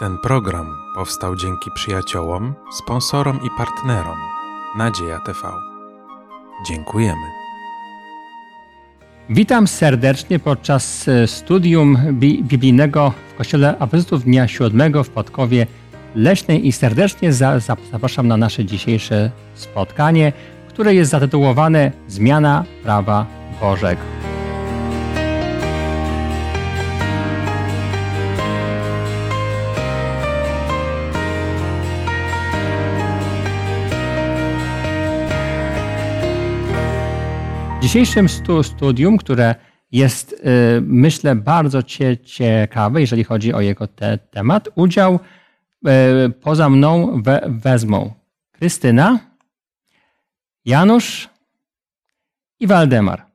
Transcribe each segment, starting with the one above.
Ten program powstał dzięki przyjaciołom, sponsorom i partnerom Nadzieja TV. Dziękujemy. Witam serdecznie podczas e, studium bi- biblijnego w Kościele Apostolów Dnia Siódmego w Podkowie Leśnej i serdecznie za- za- zapraszam na nasze dzisiejsze spotkanie, które jest zatytułowane Zmiana Prawa Bożego. Dzisiejszym stu, studium, które jest, y, myślę, bardzo cie, ciekawe, jeżeli chodzi o jego te, temat, udział y, poza mną we, wezmą Krystyna, Janusz i Waldemar.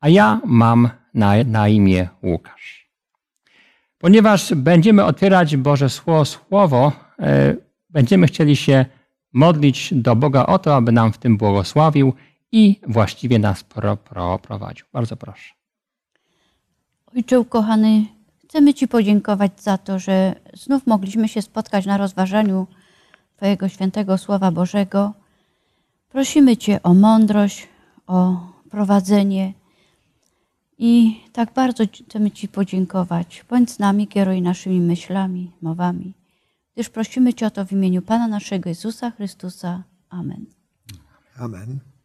A ja mam na, na imię Łukasz. Ponieważ będziemy otwierać Boże Słowo, y, będziemy chcieli się modlić do Boga o to, aby nam w tym błogosławił i właściwie nas pro, pro, prowadził. Bardzo proszę. Ojcze ukochany, chcemy Ci podziękować za to, że znów mogliśmy się spotkać na rozważaniu Twojego świętego Słowa Bożego. Prosimy Cię o mądrość, o prowadzenie i tak bardzo chcemy Ci podziękować. Bądź z nami, kieruj naszymi myślami, mowami, gdyż prosimy Cię o to w imieniu Pana naszego Jezusa Chrystusa. Amen. Amen.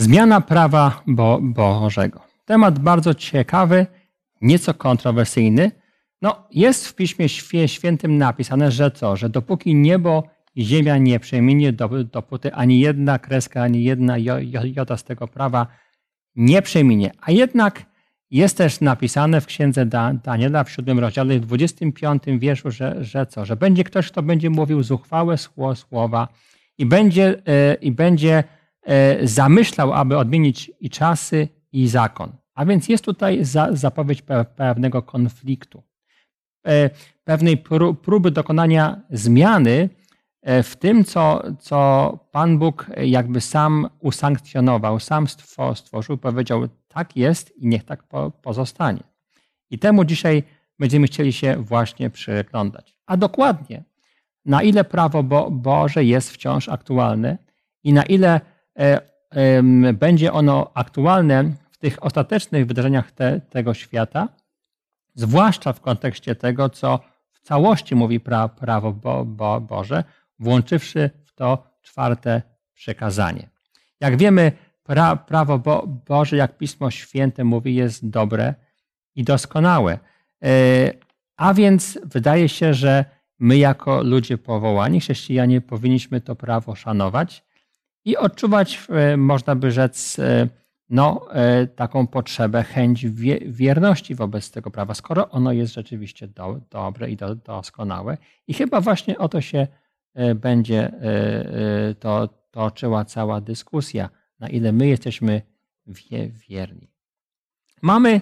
Zmiana prawa Bo Bożego. Temat bardzo ciekawy, nieco kontrowersyjny. No, jest w Piśmie Świętym napisane, że co? Że dopóki niebo i ziemia nie przeminie, dopóty ani jedna kreska, ani jedna jota z tego prawa nie przeminie. A jednak jest też napisane w księdze Daniela w siódmym rozdziale, w 25 wierszu, że, że co? Że będzie ktoś, kto będzie mówił zuchwałe słowa i będzie, yy, i będzie E, zamyślał, aby odmienić i czasy, i zakon. A więc jest tutaj zapowiedź pewnego konfliktu, e, pewnej próby dokonania zmiany e, w tym, co, co Pan Bóg jakby sam usankcjonował, sam stworzył, powiedział, tak jest i niech tak pozostanie. I temu dzisiaj będziemy chcieli się właśnie przyglądać. A dokładnie, na ile prawo Bo Boże jest wciąż aktualne i na ile E, będzie ono aktualne w tych ostatecznych wydarzeniach te, tego świata, zwłaszcza w kontekście tego, co w całości mówi pra, prawo Bo, Bo, Boże, włączywszy w to czwarte przekazanie. Jak wiemy, pra, prawo Bo, Boże, jak Pismo Święte mówi, jest dobre i doskonałe. E, a więc wydaje się, że my jako ludzie powołani, chrześcijanie, powinniśmy to prawo szanować i odczuwać, e, można by rzec, e, no, e, taką potrzebę, chęć wierności wobec tego prawa, skoro ono jest rzeczywiście do, dobre i do, doskonałe. I chyba właśnie o to się będzie to, toczyła cała dyskusja, na ile my jesteśmy wierni. Mamy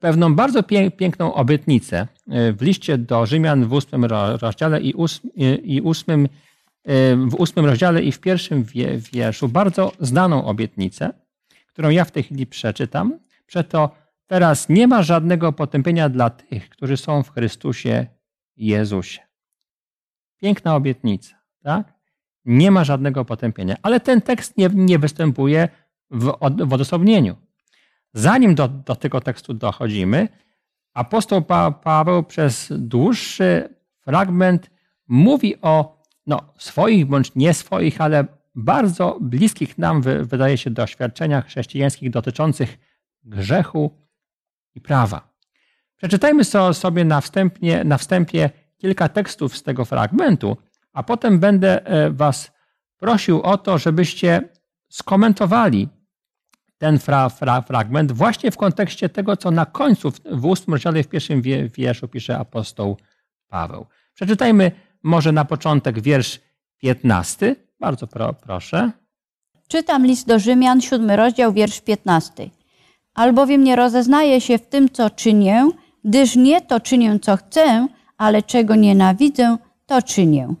pewną bardzo piękną obietnicę w liście do Rzymian w ósmym rozdziale i ósmym w ósmym rozdziale i w pierwszym wierszu bardzo znaną obietnicę, którą ja w tej chwili przeczytam. Przeto teraz nie ma żadnego potępienia dla tych, którzy są w Chrystusie Jezusie. Piękna obietnica, tak? Nie ma żadnego potępienia. Ale ten tekst nie, nie występuje w, w odosobnieniu. Zanim do, do tego tekstu dochodzimy, apostoł pa, Paweł przez dłuższy fragment mówi o no, swoich bądź nie swoich, ale bardzo bliskich nam, wydaje się, doświadczeniach chrześcijańskich dotyczących grzechu i prawa. Przeczytajmy sobie na, wstępie, na wstępie kilka tekstów z tego fragmentu, a potem będę e, Was prosił o to, żebyście skomentowali ten fra, fra, fragment właśnie w kontekście tego, co na końcu w ósmym rozdziale w pierwszym wierszu pisze apostoł Paweł. Przeczytajmy może na początek wiersz 15. Bardzo pro, proszę. Czytam list do Rzymian, siódmy rozdział, wiersz 15. Albowiem nie rozeznaję się w tym, co czynię, gdyż nie to czynię, co chcę, ale czego nienawidzę, to czynię.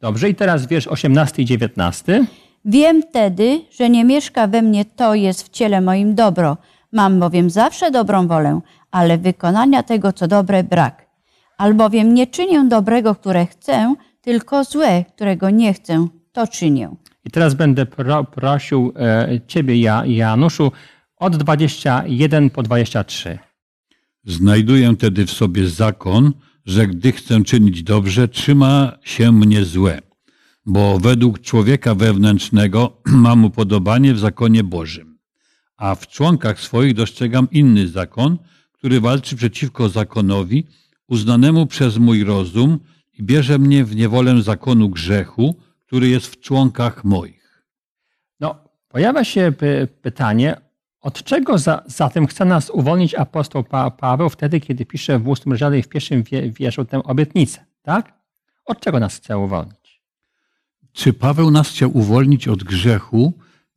Dobrze, i teraz wiersz 18 i 19. Wiem wtedy, że nie mieszka we mnie to jest w ciele moim dobro. Mam bowiem zawsze dobrą wolę, ale wykonania tego, co dobre, brak. Albowiem nie czynię dobrego, które chcę, tylko złe, którego nie chcę, to czynię. I teraz będę pro, prosił e, Ciebie, ja, Januszu, od 21 po 23. Znajduję tedy w sobie zakon, że gdy chcę czynić dobrze, trzyma się mnie złe, bo według człowieka wewnętrznego mam upodobanie w zakonie Bożym. A w członkach swoich dostrzegam inny zakon, który walczy przeciwko zakonowi, uznanemu przez mój rozum i bierze mnie w niewolę zakonu grzechu, który jest w członkach moich. No, pojawia się py, pytanie, od czego za, zatem chce nas uwolnić apostoł pa, Paweł wtedy, kiedy pisze w ósmym rozdziale i w pierwszym wie, wierszu tę obietnicę, tak? Od czego nas chce uwolnić? Czy Paweł nas chciał uwolnić od grzechu,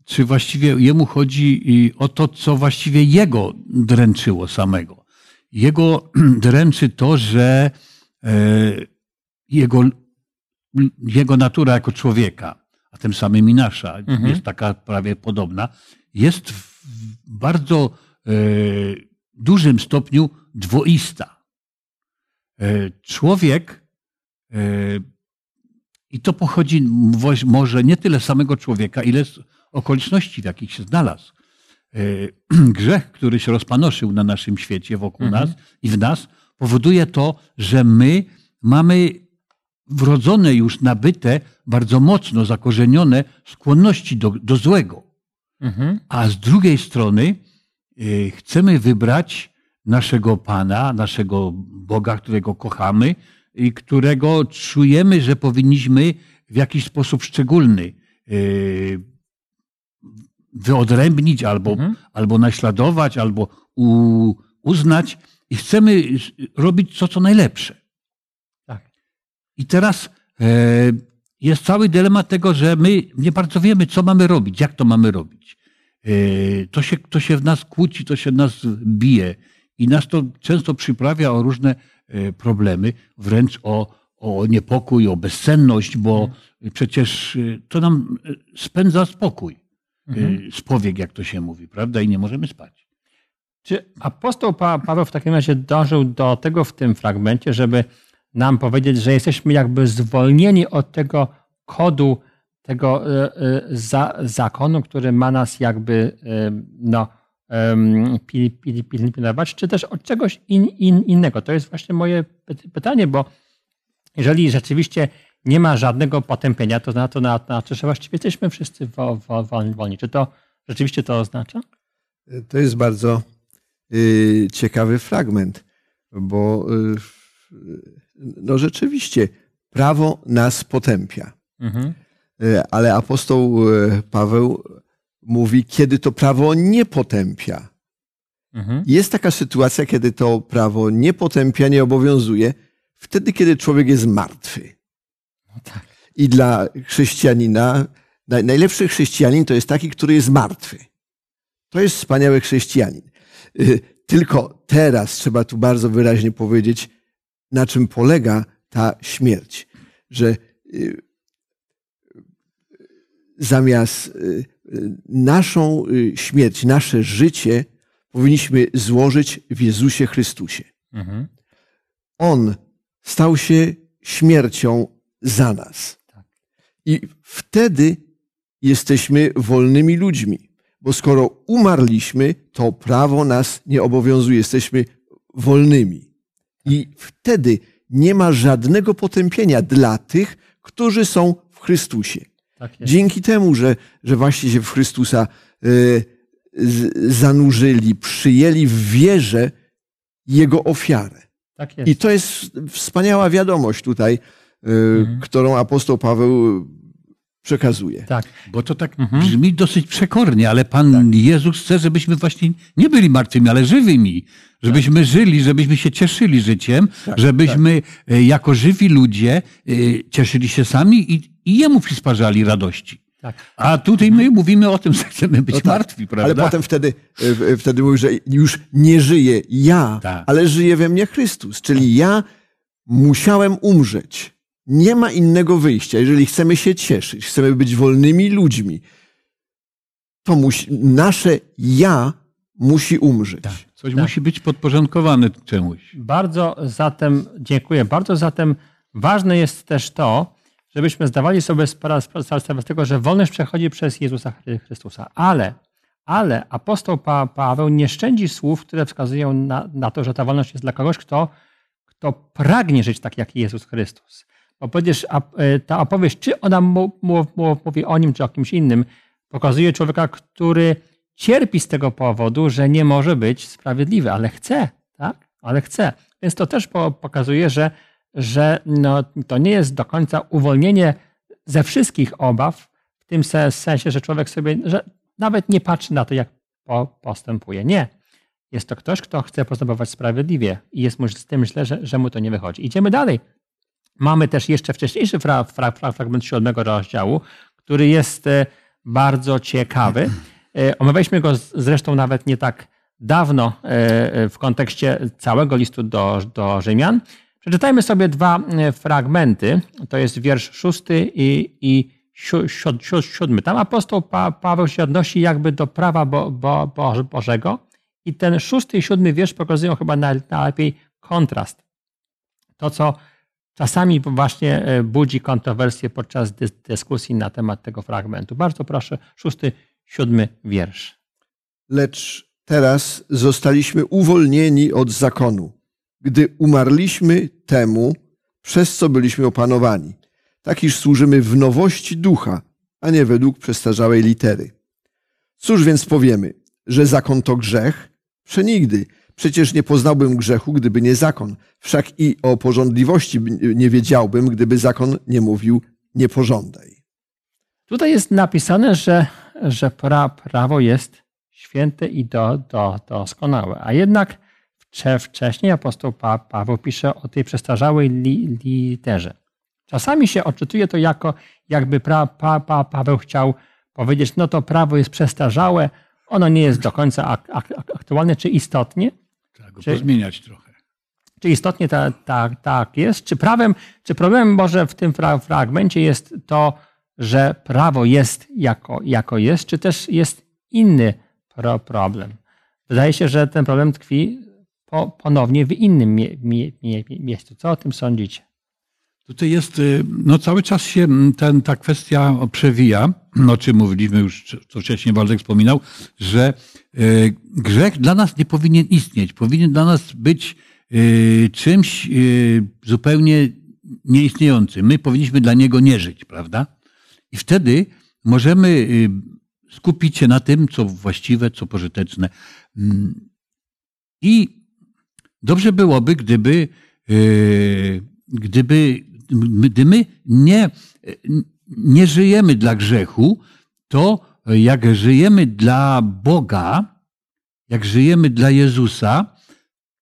czy właściwie jemu chodzi o to, co właściwie jego dręczyło samego? Jego dręczy to, że e, jego, jego natura jako człowieka, a tym samym i nasza, Mhm. jest taka prawie podobna, jest w bardzo e, dużym stopniu dwoista. E, Człowiek, i to pochodzi może nie tyle z samego człowieka, ile z okoliczności, w jakich się znalazł. E, Grzech, który się rozpanoszył na naszym świecie, wokół Mhm. nas i w nas, powoduje to, że my mamy wrodzone już, nabyte, bardzo mocno zakorzenione skłonności do, do złego. Mhm. A z drugiej strony y, chcemy wybrać naszego Pana, naszego Boga, którego kochamy i którego czujemy, że powinniśmy w jakiś sposób szczególny y, wyodrębnić albo, Mhm. albo naśladować, albo u, uznać i chcemy robić to, co najlepsze. Tak. I teraz e, jest cały dylemat tego, że my nie bardzo wiemy, co mamy robić, jak to mamy robić. E, to, się, to się w nas kłóci, to się w nas bije i nas to często przyprawia o różne e, problemy, wręcz o, o niepokój, o bezsenność, bo przecież e, to nam e, spędza spokój, e, spowiek, jak to się mówi, prawda? I nie możemy spać. Czy apostoł pa, Paweł w takim razie dążył do tego w tym fragmencie, żeby nam powiedzieć, że jesteśmy jakby zwolnieni od tego kodu, tego e, e, za, zakonu, który ma nas jakby no, pil, pil, pil, pilnować, czy też od czegoś in, in, innego? To jest właśnie moje py- pytanie, bo jeżeli rzeczywiście nie ma żadnego potępienia, to na to na- znaczy, że właściwie jesteśmy wszyscy wo, wo, wolni. Czy to rzeczywiście to oznacza? To jest bardzo y, ciekawy fragment, bo y, no rzeczywiście prawo nas potępia. Mhm. Y, Ale apostoł Paweł mówi, kiedy to prawo nie potępia. Mhm. Jest taka sytuacja, kiedy to prawo nie potępia, nie obowiązuje, wtedy, kiedy człowiek jest martwy. No tak. I dla chrześcijanina, naj- najlepszy chrześcijanin to jest taki, który jest martwy. To jest wspaniały chrześcijanin. Y, Tylko teraz trzeba tu bardzo wyraźnie powiedzieć, na czym polega ta śmierć. Że y, zamiast y, naszą śmierć, nasze życie powinniśmy złożyć w Jezusie Chrystusie. Mhm. On stał się śmiercią za nas. Tak. I wtedy jesteśmy wolnymi ludźmi, bo skoro umarliśmy, to prawo nas nie obowiązuje, jesteśmy wolnymi. I wtedy nie ma żadnego potępienia dla tych, którzy są w Chrystusie. Tak. Dzięki temu, że, że właśnie się w Chrystusa y, z- zanurzyli, przyjęli w wierze Jego ofiarę. Tak. I to jest wspaniała wiadomość tutaj, Mhm. którą apostoł Paweł przekazuje. Tak. Bo to tak Mhm. brzmi dosyć przekornie, ale Pan Jezus chce, żebyśmy właśnie nie byli martwymi, ale żywymi. Żebyśmy żyli, żebyśmy się cieszyli życiem, żebyśmy e, jako żywi ludzie e, cieszyli się sami i, i Jemu przysparzali radości. Tak. A tutaj my mówimy o tym, że chcemy być No tak, martwi, prawda? Ale potem wtedy, y, wtedy mówi, że już nie żyję ja, Tak. ale żyje we mnie Chrystus. Czyli ja musiałem umrzeć. Nie ma innego wyjścia. Jeżeli chcemy się cieszyć, chcemy być wolnymi ludźmi, to musi, nasze ja musi umrzeć. Tak. Coś Tak. musi być podporządkowane czemuś. Bardzo zatem, dziękuję, bardzo zatem ważne jest też to, żebyśmy zdawali sobie spra- spra- sprawę z tego, że wolność przechodzi przez Jezusa Chry- Chrystusa. Ale, ale apostoł pa- Paweł nie szczędzi słów, które wskazują na, na to, że ta wolność jest dla kogoś, kto, kto pragnie żyć tak jak Jezus Chrystus. A- e, ta opowieść, czy ona mówi o nim, czy o kimś innym, pokazuje człowieka, który cierpi z tego powodu, że nie może być sprawiedliwy, ale chce, tak? Ale chce. Więc to też po- pokazuje, że, że no, to nie jest do końca uwolnienie ze wszystkich obaw, w tym se- sensie, że człowiek sobie, że nawet nie patrzy na to, jak po, postępuje. Nie. Jest to ktoś, kto chce postępować sprawiedliwie i jest mu z tym źle, że, że mu to nie wychodzi. Idziemy dalej. Mamy też jeszcze wcześniejszy fra, fra, fra, fragment siódmego rozdziału, który jest e, bardzo ciekawy. E, Omawialiśmy go zresztą nawet nie tak dawno e, w kontekście całego listu do, do Rzymian. Przeczytajmy sobie dwa fragmenty. To jest wiersz szósty i, i siódmy. Tam apostoł pa, Paweł się odnosi jakby do prawa bo, bo, bo, Bożego i ten szósty i siódmy wiersz pokazują chyba naj- najlepiej kontrast. To, co czasami właśnie e, budzi kontrowersje podczas dys- dyskusji na temat tego fragmentu. Bardzo proszę, szósty, siódmy wiersz. Lecz teraz zostaliśmy uwolnieni od zakonu, gdy umarliśmy temu, przez co byliśmy opanowani, tak iż służymy w nowości ducha, a nie według przestarzałej litery. Cóż więc powiemy, że zakon to grzech? Przenigdy. Przecież nie poznałbym grzechu, gdyby nie zakon. Wszak i o porządliwości nie wiedziałbym, gdyby zakon nie mówił nie pożądaj. Tutaj jest napisane, że, że pra, prawo jest święte i do, do, doskonałe. A jednak wcze- wcześniej apostoł pa, Paweł pisze o tej przestarzałej li, literze. Czasami się odczytuje to jako, jakby pra, pa, pa, Paweł chciał powiedzieć, no to prawo jest przestarzałe, ono nie jest do końca ak, ak- aktualne czy istotnie. Go pozmieniać trochę. Czy istotnie tak ta, tak jest? Czy prawem, czy problemem może w tym fra, fragmencie jest to, że prawo jest jako, jako jest, czy też jest inny pro, problem? Wydaje się, że ten problem tkwi po, ponownie w innym mie, mie, mie, miejscu. Co o tym sądzicie? Tutaj jest, y, no cały czas się ten, ta kwestia przewija, o czym mówiliśmy już, co wcześniej Waldek wspominał, że y, grzech dla nas nie powinien istnieć. Powinien dla nas być y, czymś zupełnie nieistniejącym. My powinniśmy dla niego nie żyć, prawda? I wtedy możemy skupić się na tym, co właściwe, co pożyteczne. Mm. I dobrze byłoby, gdyby, gdyby, gdy my nie, nie żyjemy dla grzechu, to jak żyjemy dla Boga, jak żyjemy dla Jezusa,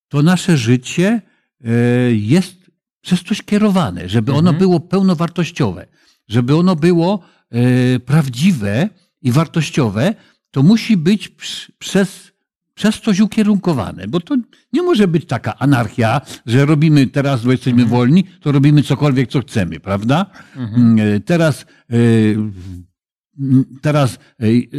to nasze życie yy, jest przez coś kierowane, żeby ono Mhm. było pełnowartościowe, żeby ono było yy, prawdziwe i wartościowe, to musi być przez, przez coś ukierunkowane, bo to nie może być taka anarchia, że robimy teraz, bo jesteśmy wolni, to robimy cokolwiek, co chcemy, prawda? Mm, e, Teraz, e, teraz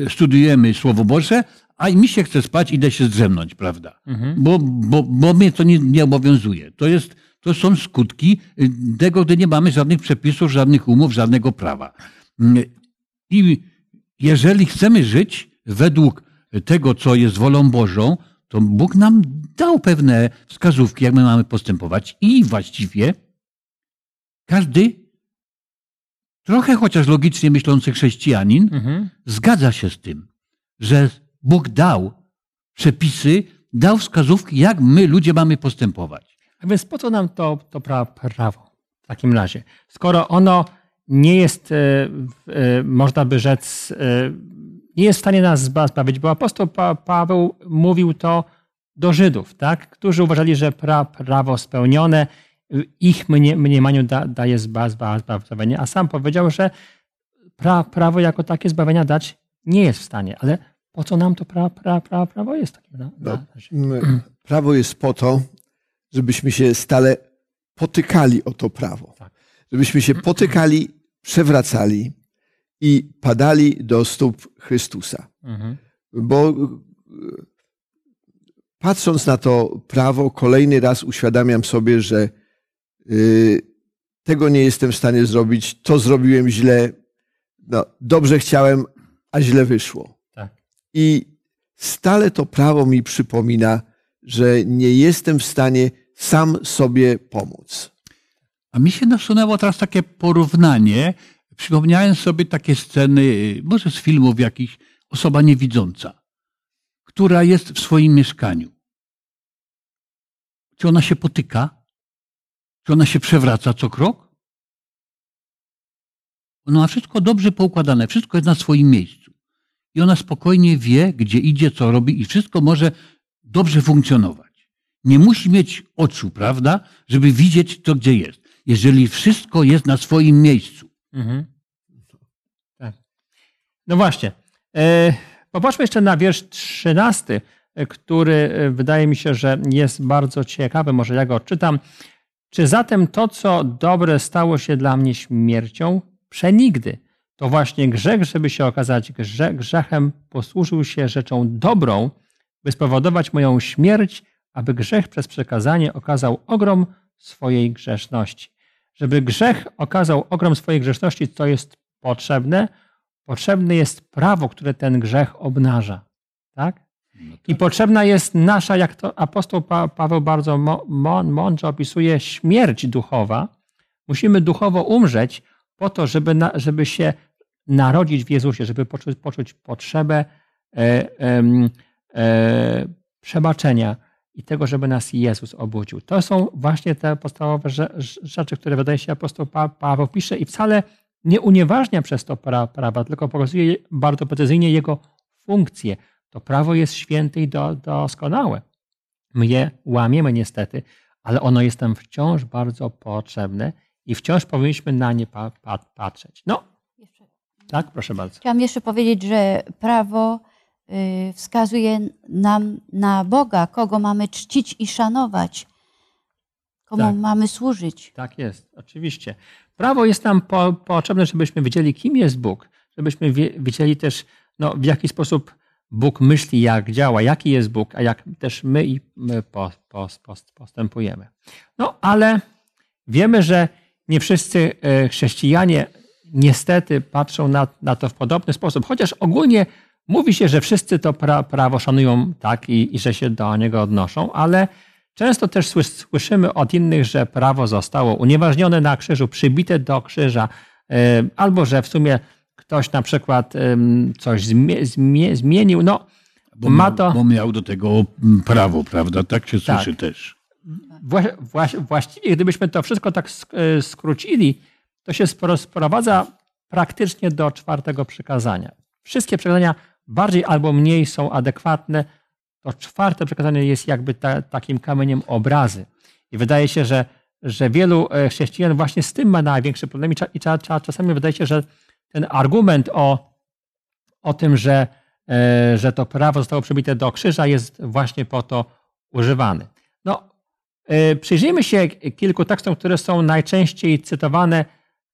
e, studujemy Słowo Boże, a mi się chce spać, idę się zdrzemnąć, prawda? Bo, bo, bo mnie to nie, nie obowiązuje. To, jest, to są skutki y, tego, gdy nie mamy żadnych przepisów, żadnych umów, żadnego prawa. Mm, I jeżeli chcemy żyć według tego, co jest wolą Bożą, to Bóg nam dał pewne wskazówki, jak my mamy postępować i właściwie każdy, trochę chociaż logicznie myślący chrześcijanin, Mhm. zgadza się z tym, że Bóg dał przepisy, dał wskazówki, jak my ludzie mamy postępować. A więc po co nam to, to pra, prawo w takim razie? Skoro ono nie jest, e, e, można by rzec, e, nie jest w stanie nas zba- zbawić, bo apostoł pa, Paweł mówił to do Żydów, tak? którzy uważali, że pra, prawo spełnione w ich mnie, mniemaniu da, daje zba, zba, zbawienie, a sam powiedział, że pra, prawo jako takie zbawienia dać nie jest w stanie. Ale po co nam to pra, pra, pra, prawo jest takim ra- No. razie? Mm, Prawo jest po to, żebyśmy się stale potykali o to prawo. Tak. Żebyśmy się potykali, przewracali i padali do stóp Chrystusa. Mhm. Bo e, patrząc na to prawo, kolejny raz uświadamiam sobie, że y, tego nie jestem w stanie zrobić, to zrobiłem źle, no, dobrze chciałem, a źle wyszło. Tak. I stale to prawo mi przypomina, że nie jestem w stanie sam sobie pomóc. A mi się nasunęło teraz takie porównanie. Przypomniałem sobie takie sceny, może z filmów jakichś, osoba niewidząca, która jest w swoim mieszkaniu. Czy ona się potyka? Czy ona się przewraca co krok? Ona ma wszystko dobrze poukładane, wszystko jest na swoim miejscu. I ona spokojnie wie, gdzie idzie, co robi i wszystko może dobrze funkcjonować. Nie musi mieć oczu, prawda, żeby widzieć to, gdzie jest. Jeżeli wszystko jest na swoim miejscu. Mhm. Tak. No właśnie. E, popatrzmy jeszcze na wiersz 13, e, który e, wydaje mi się, że jest bardzo ciekawy. Może ja go odczytam. Czy zatem to, co dobre stało się dla mnie śmiercią? Przenigdy. To właśnie grzech, żeby się okazać grze, grzechem, posłużył się rzeczą dobrą, by spowodować moją śmierć, aby grzech przez przekazanie okazał ogrom swojej grzeszności. Żeby grzech okazał ogrom swojej grzeszności, co jest potrzebne? Potrzebne jest prawo, które ten grzech obnaża. Tak? I potrzebna jest nasza, jak to apostoł pa Paweł bardzo mądrze opisuje, śmierć duchowa. Musimy duchowo umrzeć po to, żeby, na, żeby się narodzić w Jezusie, żeby poczuć, poczuć potrzebę e, e, e, przebaczenia i tego, żeby nas Jezus obudził. To są właśnie te podstawowe rzeczy, które wydaje się apostoł Paweł pisze i wcale nie unieważnia przez to prawa, tylko pokazuje bardzo precyzyjnie jego funkcję. To prawo jest święte i do, doskonałe. My je łamiemy niestety, ale ono jest nam wciąż bardzo potrzebne i wciąż powinniśmy na nie pa, pa, patrzeć. No, tak, proszę bardzo. Chciałam jeszcze powiedzieć, że prawo wskazuje nam na Boga, kogo mamy czcić i szanować, komu tak. mamy służyć. Tak jest, oczywiście. Prawo jest nam po, potrzebne, żebyśmy wiedzieli, kim jest Bóg, żebyśmy wiedzieli też, no, w jaki sposób Bóg myśli, jak działa, jaki jest Bóg, a jak też my i my postępujemy. No, ale wiemy, że nie wszyscy e, chrześcijanie niestety patrzą na, na to w podobny sposób, chociaż ogólnie mówi się, że wszyscy to pra, prawo szanują tak i, i że się do niego odnoszą, ale często też słyszymy od innych, że prawo zostało unieważnione na krzyżu, przybite do krzyża, e, albo że w sumie ktoś na przykład coś zmienił. No, bo, ma to... bo miał do tego prawo, prawda? Tak się tak. słyszy też. Właściwie, gdybyśmy to wszystko tak e, skrócili, to się sprowadza praktycznie do czwartego przykazania. Wszystkie przykazania bardziej albo mniej są adekwatne. To czwarte przykazanie jest jakby ta, takim kamieniem obrazy. I wydaje się, że, że wielu e, chrześcijan właśnie z tym ma największy problem i, czasami wydaje się, że ten argument o, o tym, że, e, że to prawo zostało przybite do krzyża jest właśnie po to używany. No, e, przyjrzyjmy się kilku tekstom, które są najczęściej cytowane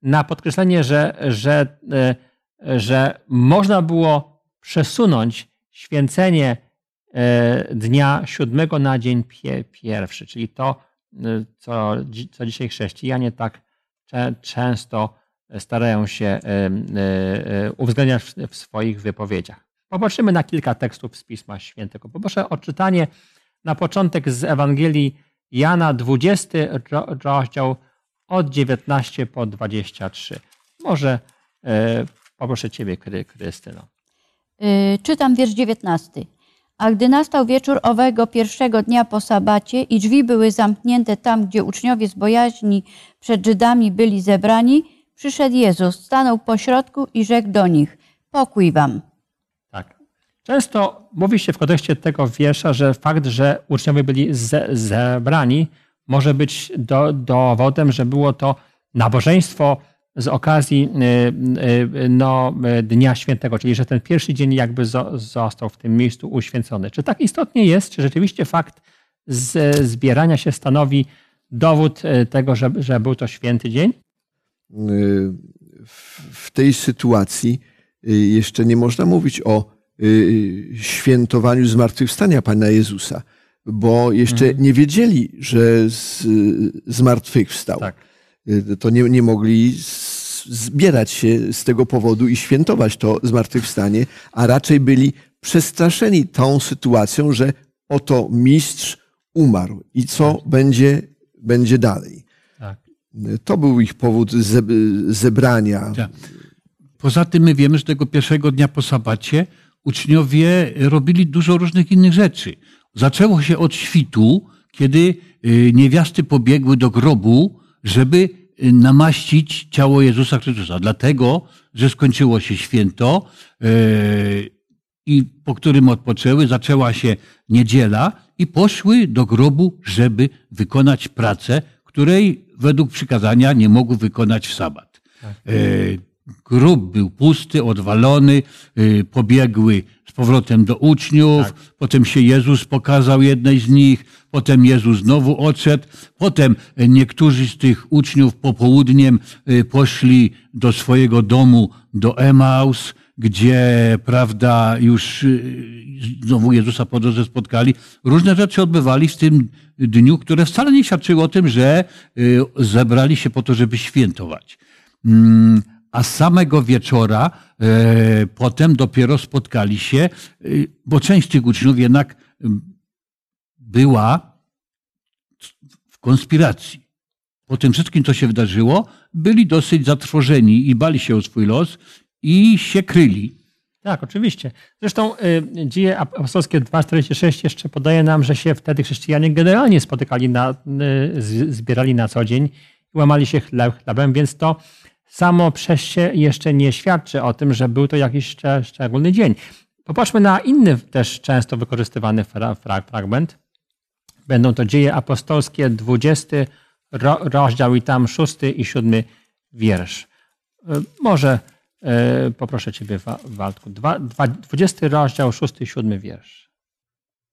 na podkreślenie, że, że, e, że można było przesunąć święcenie dnia siódmego na dzień pierwszy, czyli to, co, co dzisiaj chrześcijanie tak często starają się e, e, uwzględniać w swoich wypowiedziach. Popatrzymy na kilka tekstów z Pisma Świętego. Poproszę o czytanie na początek z Ewangelii Jana 20 rozdział od 19 po 23. Może e, poproszę Ciebie, Krystyno. Czytam wiersz 19. A gdy nastał wieczór owego pierwszego dnia po sabacie i drzwi były zamknięte tam, gdzie uczniowie z bojaźni przed Żydami byli zebrani, przyszedł Jezus, stanął pośrodku i rzekł do nich: Pokój wam. Tak. Często mówi się w kontekście tego wiersza, że fakt, że uczniowie byli ze, zebrani, może być do, dowodem, że było to nabożeństwo z okazji y, y, no, Dnia Świętego, czyli że ten pierwszy dzień jakby został w tym miejscu uświęcony. Czy tak istotnie jest? Czy rzeczywiście fakt zbierania się stanowi dowód y, tego, że, że był to święty dzień? w tej sytuacji y, jeszcze nie można mówić o y, świętowaniu zmartwychwstania Pana Jezusa, bo jeszcze nie wiedzieli, że z, zmartwychwstał. Tak. Y, To nie, nie mogli zbierać się z tego powodu i świętować to zmartwychwstanie, a raczej byli przestraszeni tą sytuacją, że oto mistrz umarł i co będzie, będzie dalej. Tak. Y, To był ich powód ze- zebrania. Tak. Poza tym my wiemy, że tego pierwszego dnia po sabacie uczniowie robili dużo różnych innych rzeczy. Zaczęło się od świtu, kiedy y, niewiasty pobiegły do grobu, żeby y, namaścić ciało Jezusa Chrystusa. Dlatego, że skończyło się święto y, i po którym odpoczęły, zaczęła się niedziela i poszły do grobu, żeby wykonać pracę, której według przykazania nie mogły wykonać w sabat. E, Grób był pusty, odwalony, e, pobiegły z powrotem do uczniów, potem się Jezus pokazał jednej z nich, potem Jezus znowu odszedł, potem niektórzy z tych uczniów popołudniem e, poszli do swojego domu, do Emaus, gdzie, prawda, już y, znowu Jezusa po drodze spotkali. Różne rzeczy odbywali w tym dniu, które wcale nie świadczyły o tym, że y, zebrali się po to, żeby świętować. A samego wieczora e, potem dopiero spotkali się, y, bo część tych uczniów jednak była w konspiracji. Po tym wszystkim, co się wydarzyło, byli dosyć zatrwożeni i bali się o swój los i się kryli. Tak, oczywiście. Zresztą y, dzieje apostolskie 2,46 jeszcze podaje nam, że się wtedy chrześcijanie generalnie spotykali, na, y, zbierali na co dzień i łamali się chleb, chlebem, więc to samo przez się jeszcze nie świadczy o tym, że był to jakiś szcz, szczególny dzień. Popatrzmy na inny też często wykorzystywany fra, fra, fragment. Będą to dzieje apostolskie, 20 ro, rozdział i tam 6 i 7 wiersz. Y, Może y, poproszę Ciebie, Wa- Waldku. Dwa, dwa, 20 rozdział, 6 i 7 wiersz.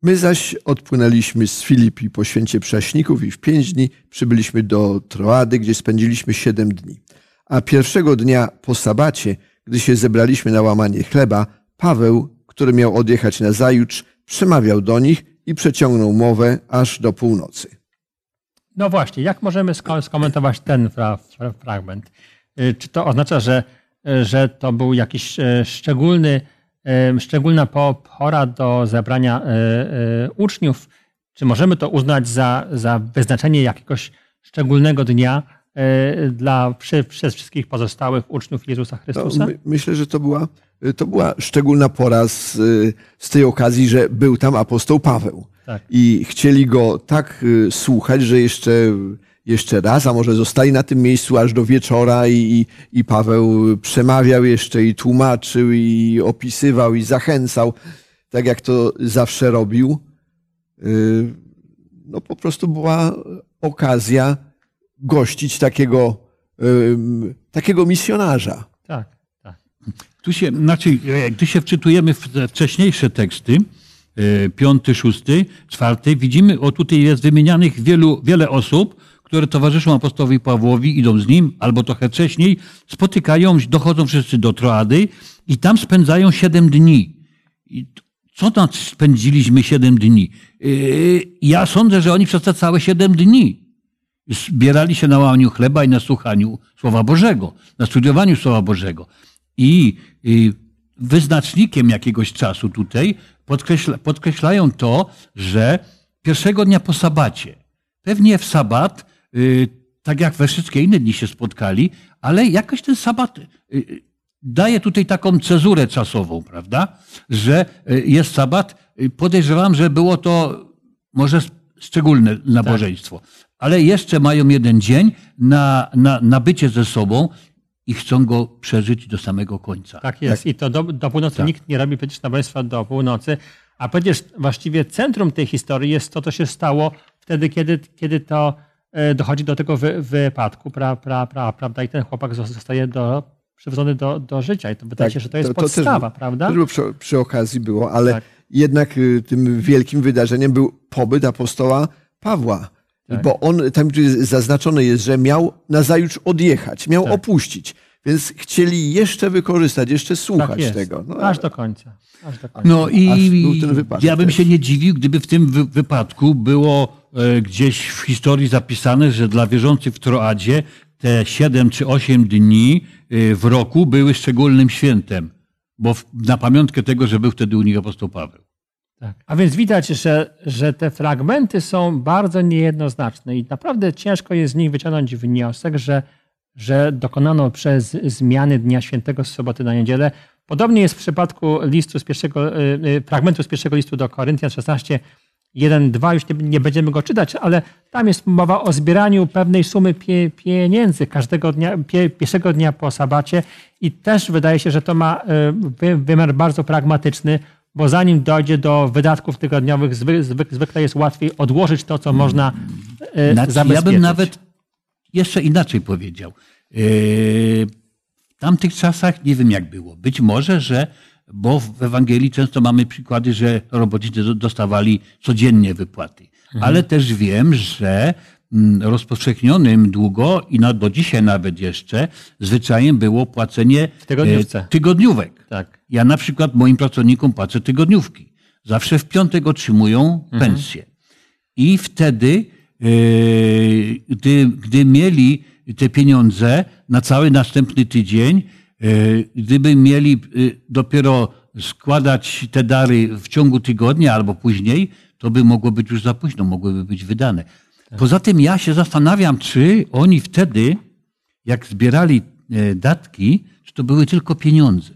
My zaś odpłynęliśmy z Filipi po święcie prześników i w pięć dni przybyliśmy do Troady, gdzie spędziliśmy siedem dni. A pierwszego dnia po sabacie, gdy się zebraliśmy na łamanie chleba, Paweł, który miał odjechać na zajutrz, przemawiał do nich i przeciągnął mowę aż do północy. No właśnie, jak możemy sko- skomentować ten fra, fra, fragment? Y, Czy to oznacza, że, że to był jakiś y, szczególny, y, szczególna po- pora do zebrania uczniów? Czy możemy to uznać za, za wyznaczenie jakiegoś szczególnego dnia dla, przy, przez wszystkich pozostałych uczniów Jezusa No, Chrystusa? my, myślę, że to była, to była szczególna pora z, z tej okazji, że był tam apostoł Paweł. Tak. I chcieli go tak y, słuchać, że jeszcze, jeszcze raz, a może zostali na tym miejscu aż do wieczora i, i, Paweł przemawiał jeszcze i tłumaczył i opisywał i zachęcał, tak jak to zawsze robił. No po prostu była okazja gościć takiego, takiego misjonarza. Tak, tak. Tu się, znaczy, e, gdy się wczytujemy w te wcześniejsze teksty, e, piąty, szósty, czwarty, widzimy, o tutaj jest wymienianych wielu, wiele osób, które towarzyszą apostołowi Pawłowi, idą z nim, albo trochę wcześniej, spotykają, dochodzą wszyscy do Troady i tam spędzają siedem dni. I co tam spędziliśmy siedem dni? E, Ja sądzę, że oni przez te całe siedem dni zbierali się na łamaniu chleba i na słuchaniu Słowa Bożego, na studiowaniu Słowa Bożego. I wyznacznikiem jakiegoś czasu tutaj podkreśla, podkreślają to, że pierwszego dnia po sabacie, pewnie w sabat, y, tak jak we wszystkie inne dni się spotkali, ale jakoś ten sabat y, y, daje tutaj taką cezurę czasową, prawda? Że jest sabat. Podejrzewam, że było to może szczególne nabożeństwo. Ale jeszcze mają jeden dzień na, na, na bycie ze sobą i chcą go przeżyć do samego końca. Tak jest. I to do, do północy Tak. nikt nie robi przecież nabożeństwa do północy. A przecież właściwie centrum tej historii jest to, co się stało wtedy, kiedy, kiedy to e, dochodzi do tego wy, wypadku, pra, pra, pra, prawda? I ten chłopak zos- zostaje do, przywrócony do, do życia. I to wydaje Tak, się, że to jest to- to też podstawa, był- prawda? Też było przy, przy okazji było, ale Tak. jednak y, tym wielkim wydarzeniem był pobyt apostoła Pawła. Tak. Bo on, tam zaznaczone jest, że miał nazajutrz odjechać, miał Tak. opuścić. Więc chcieli jeszcze wykorzystać, jeszcze słuchać tak tego. No, Aż do końca. Aż do końca. No i był ten wypadek ja bym też. się nie dziwił, gdyby w tym wy- wypadku było e, gdzieś w historii zapisane, że dla wierzących w Troadzie te 7 czy 8 dni e, w roku były szczególnym świętem, bo w, na pamiątkę tego, że był wtedy u nich apostoł Paweł. Tak. A więc widać, że, że te fragmenty są bardzo niejednoznaczne i naprawdę ciężko jest z nich wyciągnąć wniosek, że, że dokonano przez zmiany Dnia Świętego z soboty na niedzielę. Podobnie jest w przypadku listu z pierwszego, y, y, fragmentu z pierwszego listu do Koryntian 16, 1, 2, już nie, nie będziemy go czytać, ale tam jest mowa o zbieraniu pewnej sumy pie, pieniędzy każdego dnia, pie, pierwszego dnia po sabacie i też wydaje się, że to ma y, wy, wymiar bardzo pragmatyczny, bo zanim dojdzie do wydatków tygodniowych, zwy, zwy, zwykle jest łatwiej odłożyć to, co można y, Znaczy, ja zabezpieczyć. bym nawet jeszcze inaczej powiedział. Yy, W tamtych czasach nie wiem jak było. Być może, że, bo w Ewangelii często mamy przykłady, że robotnicy do- dostawali codziennie wypłaty. Ale też wiem, że rozpowszechnionym długo i na, do dzisiaj nawet jeszcze zwyczajem było płacenie e, tygodniówek. Tak. Ja na przykład moim pracownikom płacę tygodniówki. Zawsze w piątek otrzymują Mhm. pensję. I wtedy, e, gdy, gdy mieli te pieniądze na cały następny tydzień, e, gdyby mieli dopiero składać te dary w ciągu tygodnia albo później, to by mogło być już za późno, mogłyby być wydane. Poza tym ja się zastanawiam, czy oni wtedy, jak zbierali e, datki, czy to były tylko pieniądze.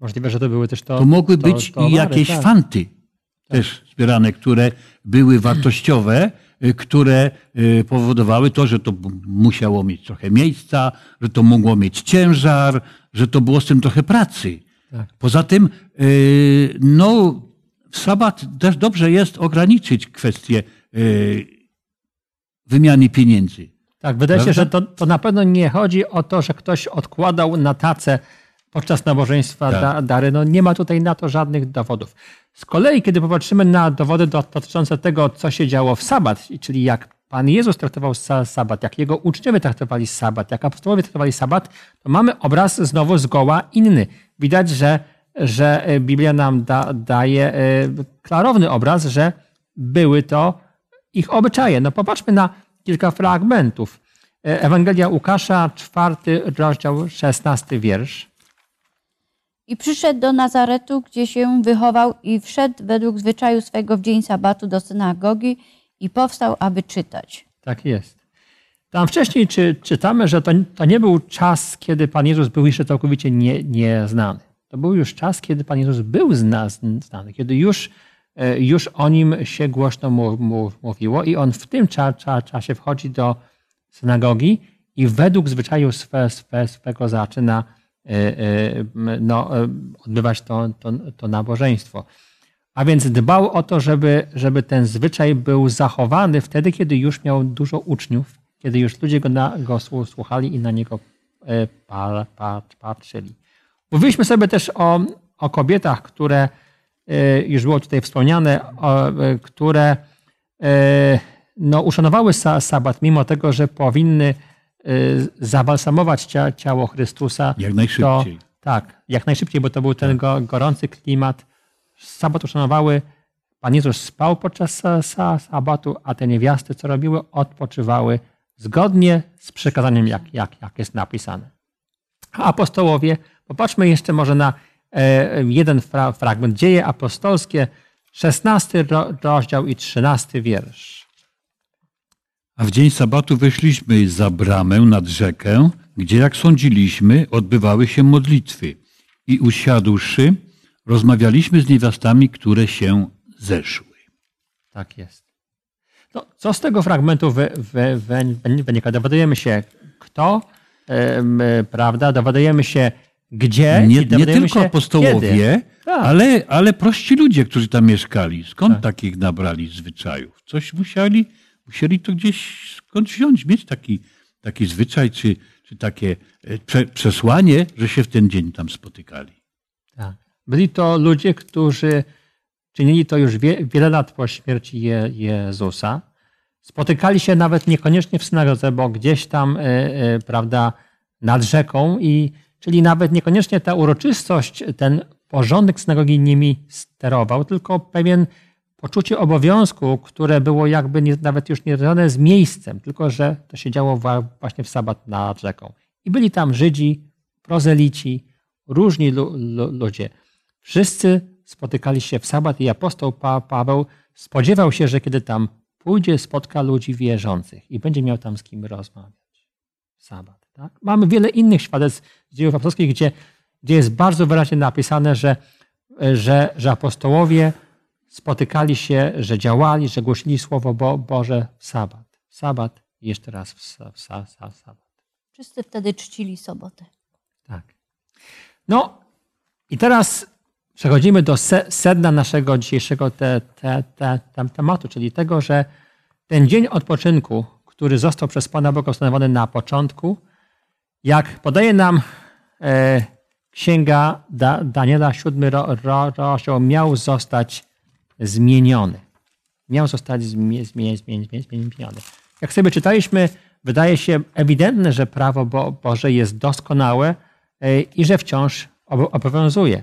Możliwe, że to były też to. To mogły to- być towary, i jakieś tak. fanty też zbierane, które były wartościowe, y, które y, powodowały to, że to musiało mieć trochę miejsca, że to mogło mieć ciężar, że to było z tym trochę pracy. Tak. Poza tym, no, w sabat też dobrze jest ograniczyć kwestię wymiany pieniędzy. Tak, wydaje się, że to, to na pewno nie chodzi o to, że ktoś odkładał na tacę podczas nabożeństwa Tak. da, dary. No nie ma tutaj na to żadnych dowodów. Z kolei, kiedy popatrzymy na dowody do- dotyczące tego, co się działo w sabat, czyli jak Pan Jezus traktował sa- sabat, jak Jego uczniowie traktowali sabat, jak apostołowie traktowali sabat, to mamy obraz znowu zgoła inny. Widać, że, że Biblia nam da, daje e, klarowny obraz, że były to ich obyczaje. No popatrzmy na kilka fragmentów. E, Ewangelia Łukasza, czwarty rozdział, szesnasty wiersz. I przyszedł do Nazaretu, gdzie się wychował i wszedł według zwyczaju swego w dzień sabatu do synagogi i powstał, aby czytać. Tak jest. Tam wcześniej czy, czytamy, że to, to nie był czas, kiedy Pan Jezus był jeszcze całkowicie nie, nieznany. To był już czas, kiedy Pan Jezus był zna, znany, kiedy już, już o nim się głośno mówiło i on w tym cza, cza, czasie wchodzi do synagogi i według zwyczaju swe, swe, swego zaczyna e, e, no, e, odbywać to, to, to nabożeństwo. A więc dbał o to, żeby, żeby ten zwyczaj był zachowany wtedy, kiedy już miał dużo uczniów, kiedy już ludzie go, na, go słu- słuchali i na niego e, pa, pa, patrzyli. Mówiliśmy sobie też o, o kobietach, które e, już było tutaj wspomniane, e, które e, no, uszanowały sa, sabat, mimo tego, że powinny zabalsamować cia, ciało Chrystusa. Jak najszybciej. To, tak, jak najszybciej, bo to był ten go, gorący klimat. Sabat uszanowały. Pan Jezus spał podczas sa, sa, sabatu, a te niewiasty, co robiły, odpoczywały zgodnie z przekazaniem, jak, jak, jak jest napisane. A apostołowie, popatrzmy jeszcze może na jeden fra, fragment. Dzieje apostolskie, 16 ro, rozdział i 13 wiersz. A w dzień sabatu wyszliśmy za bramę nad rzekę, gdzie, jak sądziliśmy, odbywały się modlitwy. I usiadłszy, rozmawialiśmy z niewiastami, które się zeszły. Tak jest. No, co z tego fragmentu wy, wy, wy, wynika? Dowiadujemy się, kto, prawda? Dowiadujemy się, gdzie. Nie, nie tylko się, apostołowie. Tak. ale, ale prości ludzie, którzy tam mieszkali. Skąd Tak. takich nabrali zwyczajów? Coś musieli, musieli to gdzieś skąd wziąć, mieć taki, taki zwyczaj, czy, czy takie e, prze, przesłanie, że się w ten dzień tam spotykali. Tak. Byli to ludzie, którzy czynili to już wie, wiele lat po śmierci Je, Jezusa. Spotykali się nawet niekoniecznie w synagodze, bo gdzieś tam, e, e, prawda, nad rzeką i czyli nawet niekoniecznie ta uroczystość, ten porządek synagogi nimi sterował, tylko pewien poczucie obowiązku, które było jakby nie, nawet już nie z miejscem, tylko że to się działo właśnie w sabat nad rzeką. I byli tam Żydzi, prozelici, różni lu, lu, ludzie. Wszyscy spotykali się w sabat i apostoł pa, Paweł spodziewał się, że kiedy tam pójdzie, spotka ludzi wierzących i będzie miał tam z kim rozmawiać. Sabat. Tak? Mamy wiele innych świadectw z dziejów apostolskich, gdzie, gdzie jest bardzo wyraźnie napisane, że, że, że apostołowie spotykali się, że działali, że głosili Słowo Bo Boże w sabat. W sabat i jeszcze raz w, w, w, w sabat. Wszyscy wtedy czcili sobotę. Tak. No i teraz przechodzimy do sedna naszego dzisiejszego te, te, te, tematu, czyli tego, że ten dzień odpoczynku, który został przez Pana Boga ustanowiony na początku, jak podaje nam e, księga da, Daniela, siódmy rozdział, miał zostać zmieniony. Miał zostać zmieniony. Jak sobie czytaliśmy, wydaje się ewidentne, że prawo Boże jest doskonałe e, i że wciąż obowiązuje.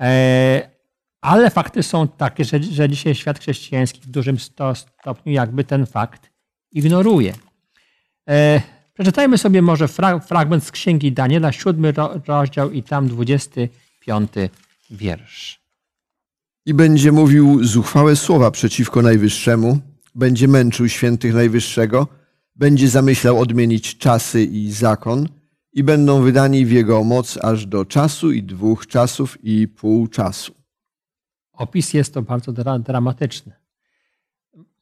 E, ale fakty są takie, że, że dzisiaj świat chrześcijański w dużym stopniu jakby ten fakt ignoruje. Przeczytajmy sobie może fragment z księgi Daniela, siódmy rozdział i tam dwudziesty piąty wiersz. I będzie mówił zuchwałe słowa przeciwko Najwyższemu, będzie męczył świętych Najwyższego, będzie zamyślał odmienić czasy i zakon – i będą wydani w jego moc aż do czasu i dwóch czasów i pół czasu. Opis jest to bardzo dra dramatyczny.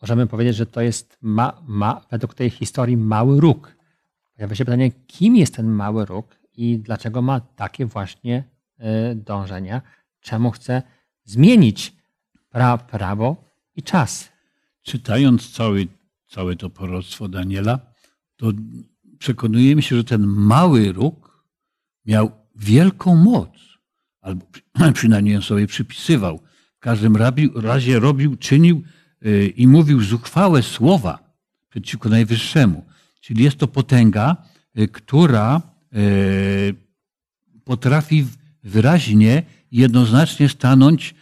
Możemy powiedzieć, że to jest ma, ma, według tej historii mały róg. Pojawia się pytanie, kim jest ten mały róg i dlaczego ma takie właśnie y, dążenia? Czemu chce zmienić pra, prawo i czas? Czytając cały, całe to proroctwo Daniela, to przekonujemy się, że ten mały róg miał wielką moc, albo przynajmniej on sobie przypisywał. W każdym razie robił, czynił y, i mówił zuchwałe słowa przeciwko Najwyższemu. Czyli jest to potęga, y, która y, potrafi wyraźnie, jednoznacznie stanąć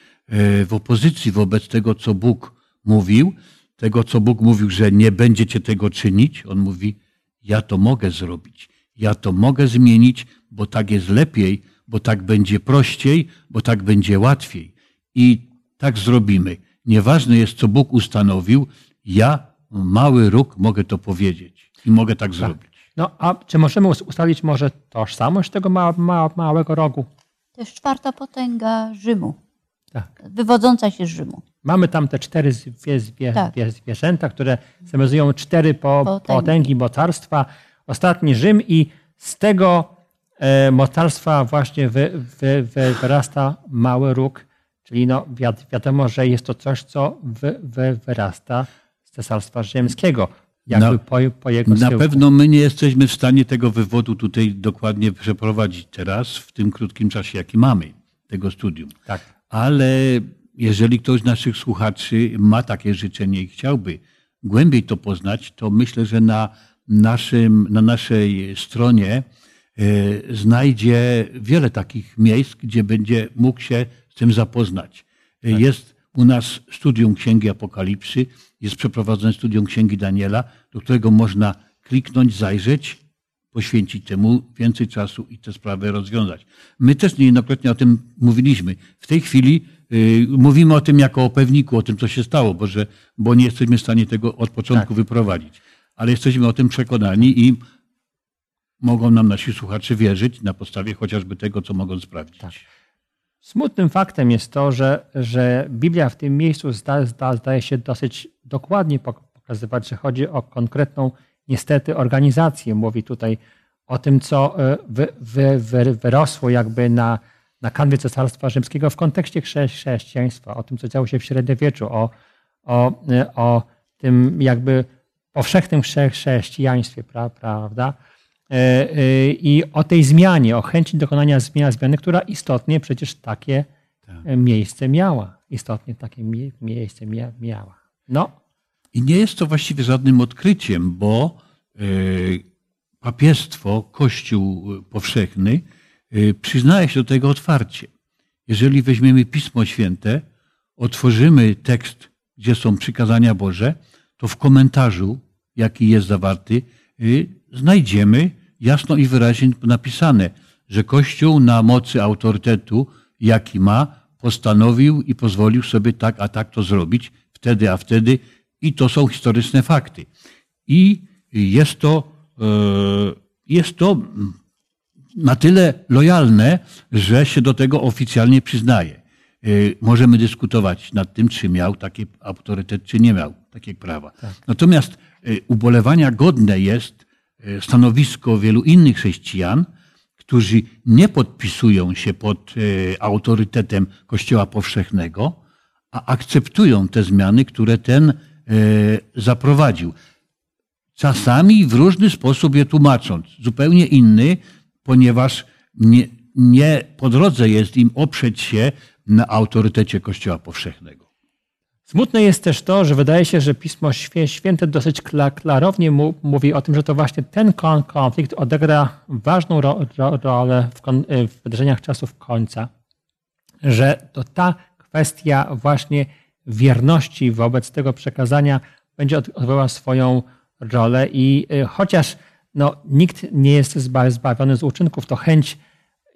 w opozycji wobec tego, co Bóg mówił, tego, co Bóg mówił, że nie będziecie tego czynić. On mówi, ja to mogę zrobić, ja to mogę zmienić, bo tak jest lepiej, bo tak będzie prościej, bo tak będzie łatwiej. I tak zrobimy. Nieważne jest, co Bóg ustanowił, ja, mały róg, mogę to powiedzieć i mogę tak, tak. zrobić. No a czy możemy ustalić może tożsamość tego ma, ma, małego rogu? To jest czwarta potęga Rzymu. Tak. Wywodząca się z Rzymu. Mamy tam te cztery zwie, zwie, tak. zwierzęta, które symbolizują cztery po, potęgi. potęgi mocarstwa. Ostatni Rzym i z tego e, mocarstwa właśnie wy, wy, wy, wyrasta mały róg, czyli no wi wiadomo, że jest to coś, co wy, wyrasta z cesarstwa rzymskiego. Jakby na, po, po jego na pewno my nie jesteśmy w stanie tego wywodu tutaj dokładnie przeprowadzić teraz, w tym krótkim czasie, jaki mamy tego studium. Tak. Ale jeżeli ktoś z naszych słuchaczy ma takie życzenie i chciałby głębiej to poznać, to myślę, że na, naszym, na naszej stronie e, znajdzie wiele takich miejsc, gdzie będzie mógł się z tym zapoznać. E, tak. Jest u nas studium Księgi Apokalipsy, jest przeprowadzone studium Księgi Daniela, do którego można kliknąć, zajrzeć, poświęcić temu więcej czasu i te sprawy rozwiązać. My też niejednokrotnie o tym mówiliśmy. W tej chwili Y, mówimy o tym jako o pewniku, o tym, co się stało, bo, że, bo nie jesteśmy w stanie tego od początku tak. wyprowadzić. Ale jesteśmy o tym przekonani i mogą nam nasi słuchacze wierzyć na podstawie chociażby tego, co mogą sprawdzić. Tak. Smutnym faktem jest to, że, że Biblia w tym miejscu zda, zda, zdaje się dosyć dokładnie pokazywać, że chodzi o konkretną, niestety, organizację. Mówi tutaj o tym, co e, wy, wy, wy, wyrosło jakby na, na kanwie Cesarstwa Rzymskiego w kontekście chrześcijaństwa, o tym, co działo się w średniowieczu, o, o, o tym jakby powszechnym chrześcijaństwie, prawda? E, e, I o tej zmianie, o chęci dokonania zmiany, która istotnie przecież takie tak. miejsce miała. Istotnie takie miejsce miała. No. I nie jest to właściwie żadnym odkryciem, bo papiestwo, Kościół powszechny przyznaje się do tego otwarcie. Jeżeli weźmiemy Pismo Święte, otworzymy tekst, gdzie są przykazania Boże, to w komentarzu, jaki jest zawarty, y, znajdziemy jasno i wyraźnie napisane, że Kościół na mocy autorytetu, jaki ma, postanowił i pozwolił sobie tak, a tak to zrobić, wtedy, a wtedy, i to są historyczne fakty. I jest to, e, jest to na tyle lojalne, że się do tego oficjalnie przyznaje. E, możemy dyskutować nad tym, czy miał taki autorytet, czy nie miał takiego prawa. Tak. Natomiast e, ubolewania godne jest stanowisko wielu innych chrześcijan, którzy nie podpisują się pod autorytetem Kościoła Powszechnego, a akceptują te zmiany, które ten zaprowadził czasami w różny sposób je tłumacząc, zupełnie inny, ponieważ nie, nie po drodze jest im oprzeć się na autorytecie Kościoła Powszechnego. Smutne jest też to, że wydaje się, że Pismo Święte dosyć klarownie mówi o tym, że to właśnie ten konflikt odegra ważną rolę w wydarzeniach czasów końca, że to ta kwestia właśnie wierności wobec tego przekazania będzie odgrywała swoją rolę i y, chociaż no, nikt nie jest zbawiony z uczynków, to chęć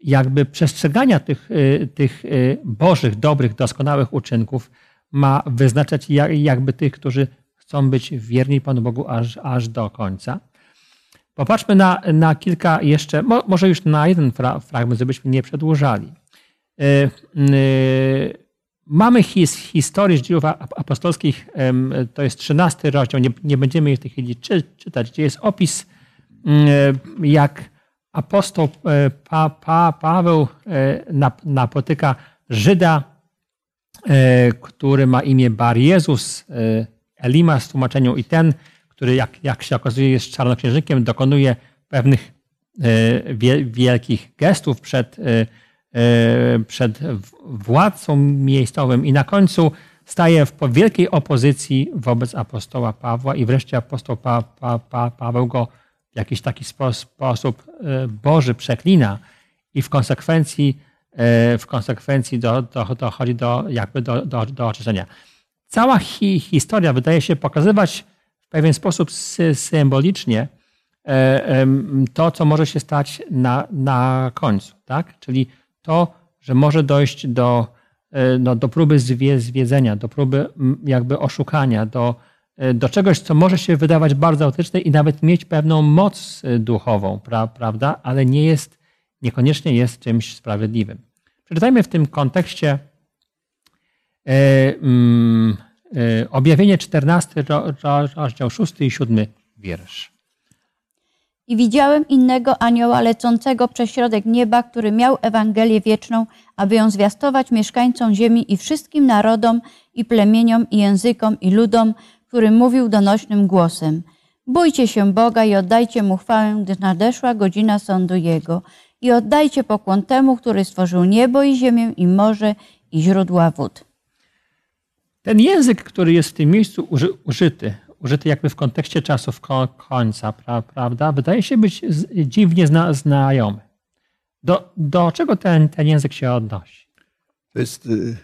jakby przestrzegania tych, y, tych bożych, dobrych, doskonałych uczynków ma wyznaczać jakby tych, którzy chcą być wierni Panu Bogu aż, aż do końca. Popatrzmy na, na kilka jeszcze, może już na jeden fragment, żebyśmy nie przedłużali. Mamy his, historię z dziejów apostolskich, to jest 13 rozdział, nie, nie będziemy jej w tej chwili czy, czytać, gdzie jest opis, mm, jak apostoł e, pa, pa, Paweł e, napotyka Żyda, e, który ma imię Bar Jezus, Elima z tłumaczeniu i ten, który jak, jak się okazuje jest czarnoksiężnikiem, dokonuje pewnych wielkich gestów przed E, przed władcą miejscowym i na końcu staje w wielkiej opozycji wobec apostoła Pawła i wreszcie apostoł pa, pa, pa, Paweł go w jakiś taki sposób e, Boży przeklina i w konsekwencji, e, w konsekwencji do, do, dochodzi do, jakby do, do, do oczyszczenia. Cała hi, historia wydaje się pokazywać w pewien sposób symbolicznie to, co może się stać na, na końcu. Tak? Czyli to, że może dojść do, e, no, do próby zwiedzenia, do próby jakby oszukania, do, e, do czegoś, co może się wydawać bardzo autentyczne i nawet mieć pewną moc e, duchową, pra, prawda, ale nie jest, niekoniecznie jest czymś sprawiedliwym. Przeczytajmy w tym kontekście e, mm, e, objawienie 14, rozdział 6 i 7 wiersz. I widziałem innego anioła lecącego przez środek nieba, który miał Ewangelię wieczną, aby ją zwiastować mieszkańcom ziemi i wszystkim narodom i plemieniom i językom i ludom, który mówił donośnym głosem. Bójcie się Boga i oddajcie Mu chwałę, gdy nadeszła godzina sądu Jego. I oddajcie pokłon temu, który stworzył niebo i ziemię i morze i źródła wód. Ten język, który jest w tym miejscu użyty, użyty jakby w kontekście czasów końca, prawda, wydaje się być dziwnie zna, znajomy. Do, do czego ten, ten język się odnosi? To jest y,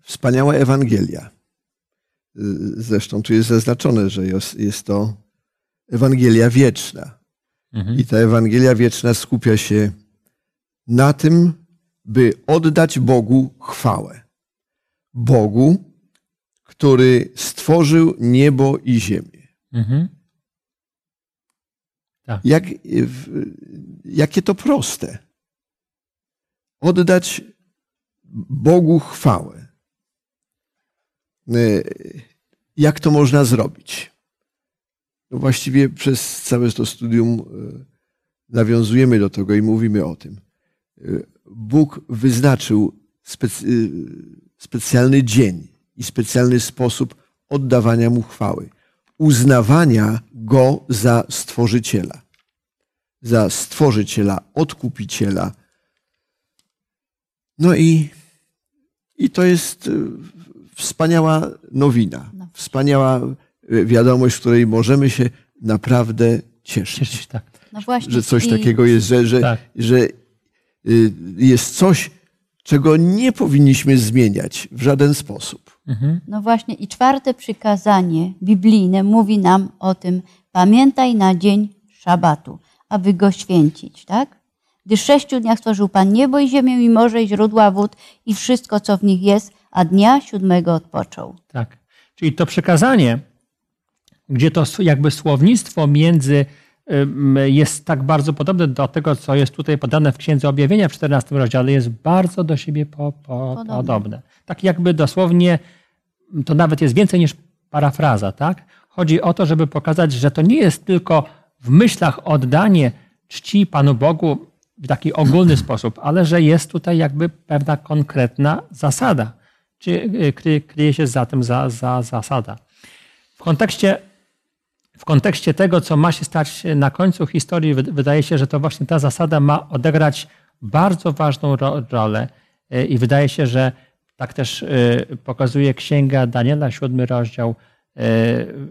wspaniała Ewangelia. Y, zresztą tu jest zaznaczone, że jest, jest to Ewangelia wieczna. Mhm. I ta Ewangelia wieczna skupia się na tym, by oddać Bogu chwałę. Bogu, który stworzył niebo i ziemię. Mhm. Tak. Jak, jakie to proste. Oddać Bogu chwałę. E, jak to można zrobić? No właściwie przez całe to studium e, nawiązujemy do tego i mówimy o tym. E, Bóg wyznaczył specjalny dzień i specjalny sposób oddawania mu chwały, uznawania go za stworzyciela, za stworzyciela, odkupiciela. No i, i to jest e, wspaniała nowina, wspaniała e, wiadomość, w której możemy się naprawdę cieszyć. Cieszyć, tak. No właśnie. Że coś I- takiego jest, że, że, Tak. że y, jest coś, czego nie powinniśmy zmieniać w żaden sposób. Mhm. No właśnie i czwarte przykazanie biblijne mówi nam o tym, pamiętaj na dzień szabatu, aby go święcić, tak? Gdy w sześciu dniach stworzył Pan niebo i ziemię i morze i źródła wód i wszystko, co w nich jest, a dnia siódmego odpoczął. Tak. Czyli to przekazanie, gdzie to jakby słownictwo między jest tak bardzo podobne do tego, co jest tutaj podane w Księdze Objawienia w 14 rozdziale, jest bardzo do siebie po, po, Podobne. podobne. Tak jakby dosłownie, to nawet jest więcej niż parafraza, tak? Chodzi o to, żeby pokazać, że to nie jest tylko w myślach oddanie czci Panu Bogu w taki ogólny sposób, ale że jest tutaj jakby pewna konkretna zasada. Czy kry, kryje się za tym za, za zasada. W kontekście, w kontekście tego, co ma się stać na końcu historii, wy- wydaje się, że to właśnie ta zasada ma odegrać bardzo ważną ro, rolę Y, i wydaje się, że tak też y, pokazuje Księga Daniela, siódmy rozdział. Y,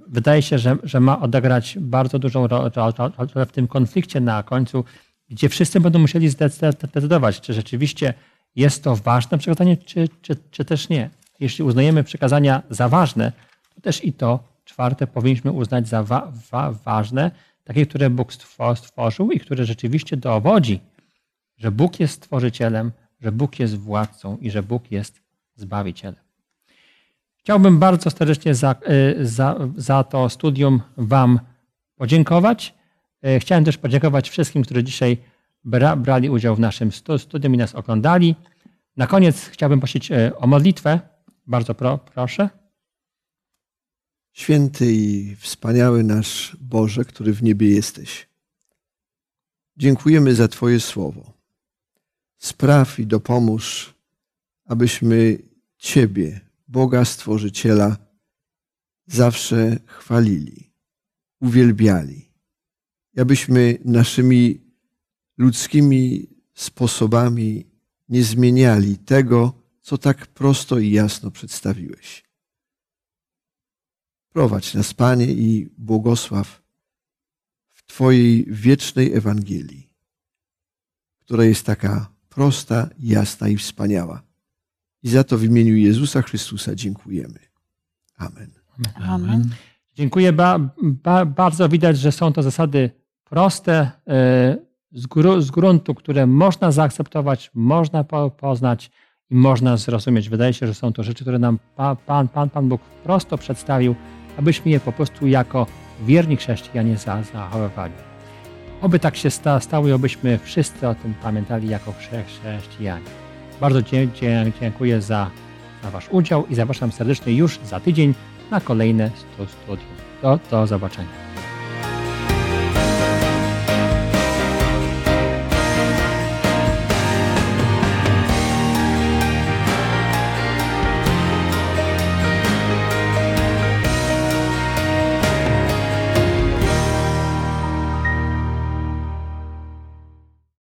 Wydaje się, że, że ma odegrać bardzo dużą ro- ro- ro- rolę w tym konflikcie na końcu, gdzie wszyscy będą musieli zdecydować, czy rzeczywiście jest to ważne przekazanie, czy, czy, czy też nie. Jeśli uznajemy przekazania za ważne, to też i to czwarte powinniśmy uznać za wa, wa, ważne, takie, które Bóg stwo- stworzył i które rzeczywiście dowodzi, że Bóg jest stworzycielem, że Bóg jest władcą i że Bóg jest zbawicielem. Chciałbym bardzo serdecznie za, y, za, za to studium Wam podziękować. Y, Chciałem też podziękować wszystkim, którzy dzisiaj bra, brali udział w naszym stu- studium i nas oglądali. Na koniec chciałbym prosić y, o modlitwę. Bardzo pro, proszę. Święty i wspaniały nasz Boże, który w niebie jesteś. Dziękujemy za Twoje słowo. Spraw i dopomóż, abyśmy Ciebie, Boga Stworzyciela, zawsze chwalili, uwielbiali. Abyśmy naszymi ludzkimi sposobami nie zmieniali tego, co tak prosto i jasno przedstawiłeś. Prowadź nas, Panie, i błogosław w Twojej wiecznej Ewangelii, która jest taka prosta, jasna i wspaniała. I za to w imieniu Jezusa Chrystusa dziękujemy. Amen. Amen. Dziękuję. Ba, ba, bardzo widać, że są to zasady proste, y, z, gru, z gruntu, które można zaakceptować, można po, poznać i można zrozumieć. Wydaje się, że są to rzeczy, które nam pa, Pan, Pan, Pan Bóg prosto przedstawił, abyśmy je po prostu jako wierni chrześcijanie za, zachowywali. Oby tak się sta, stało i obyśmy wszyscy o tym pamiętali jako chrze, chrześcijanie. Bardzo dziękuję za, za Wasz udział i zapraszam serdecznie już za tydzień na kolejne stu- studium. Do, do zobaczenia.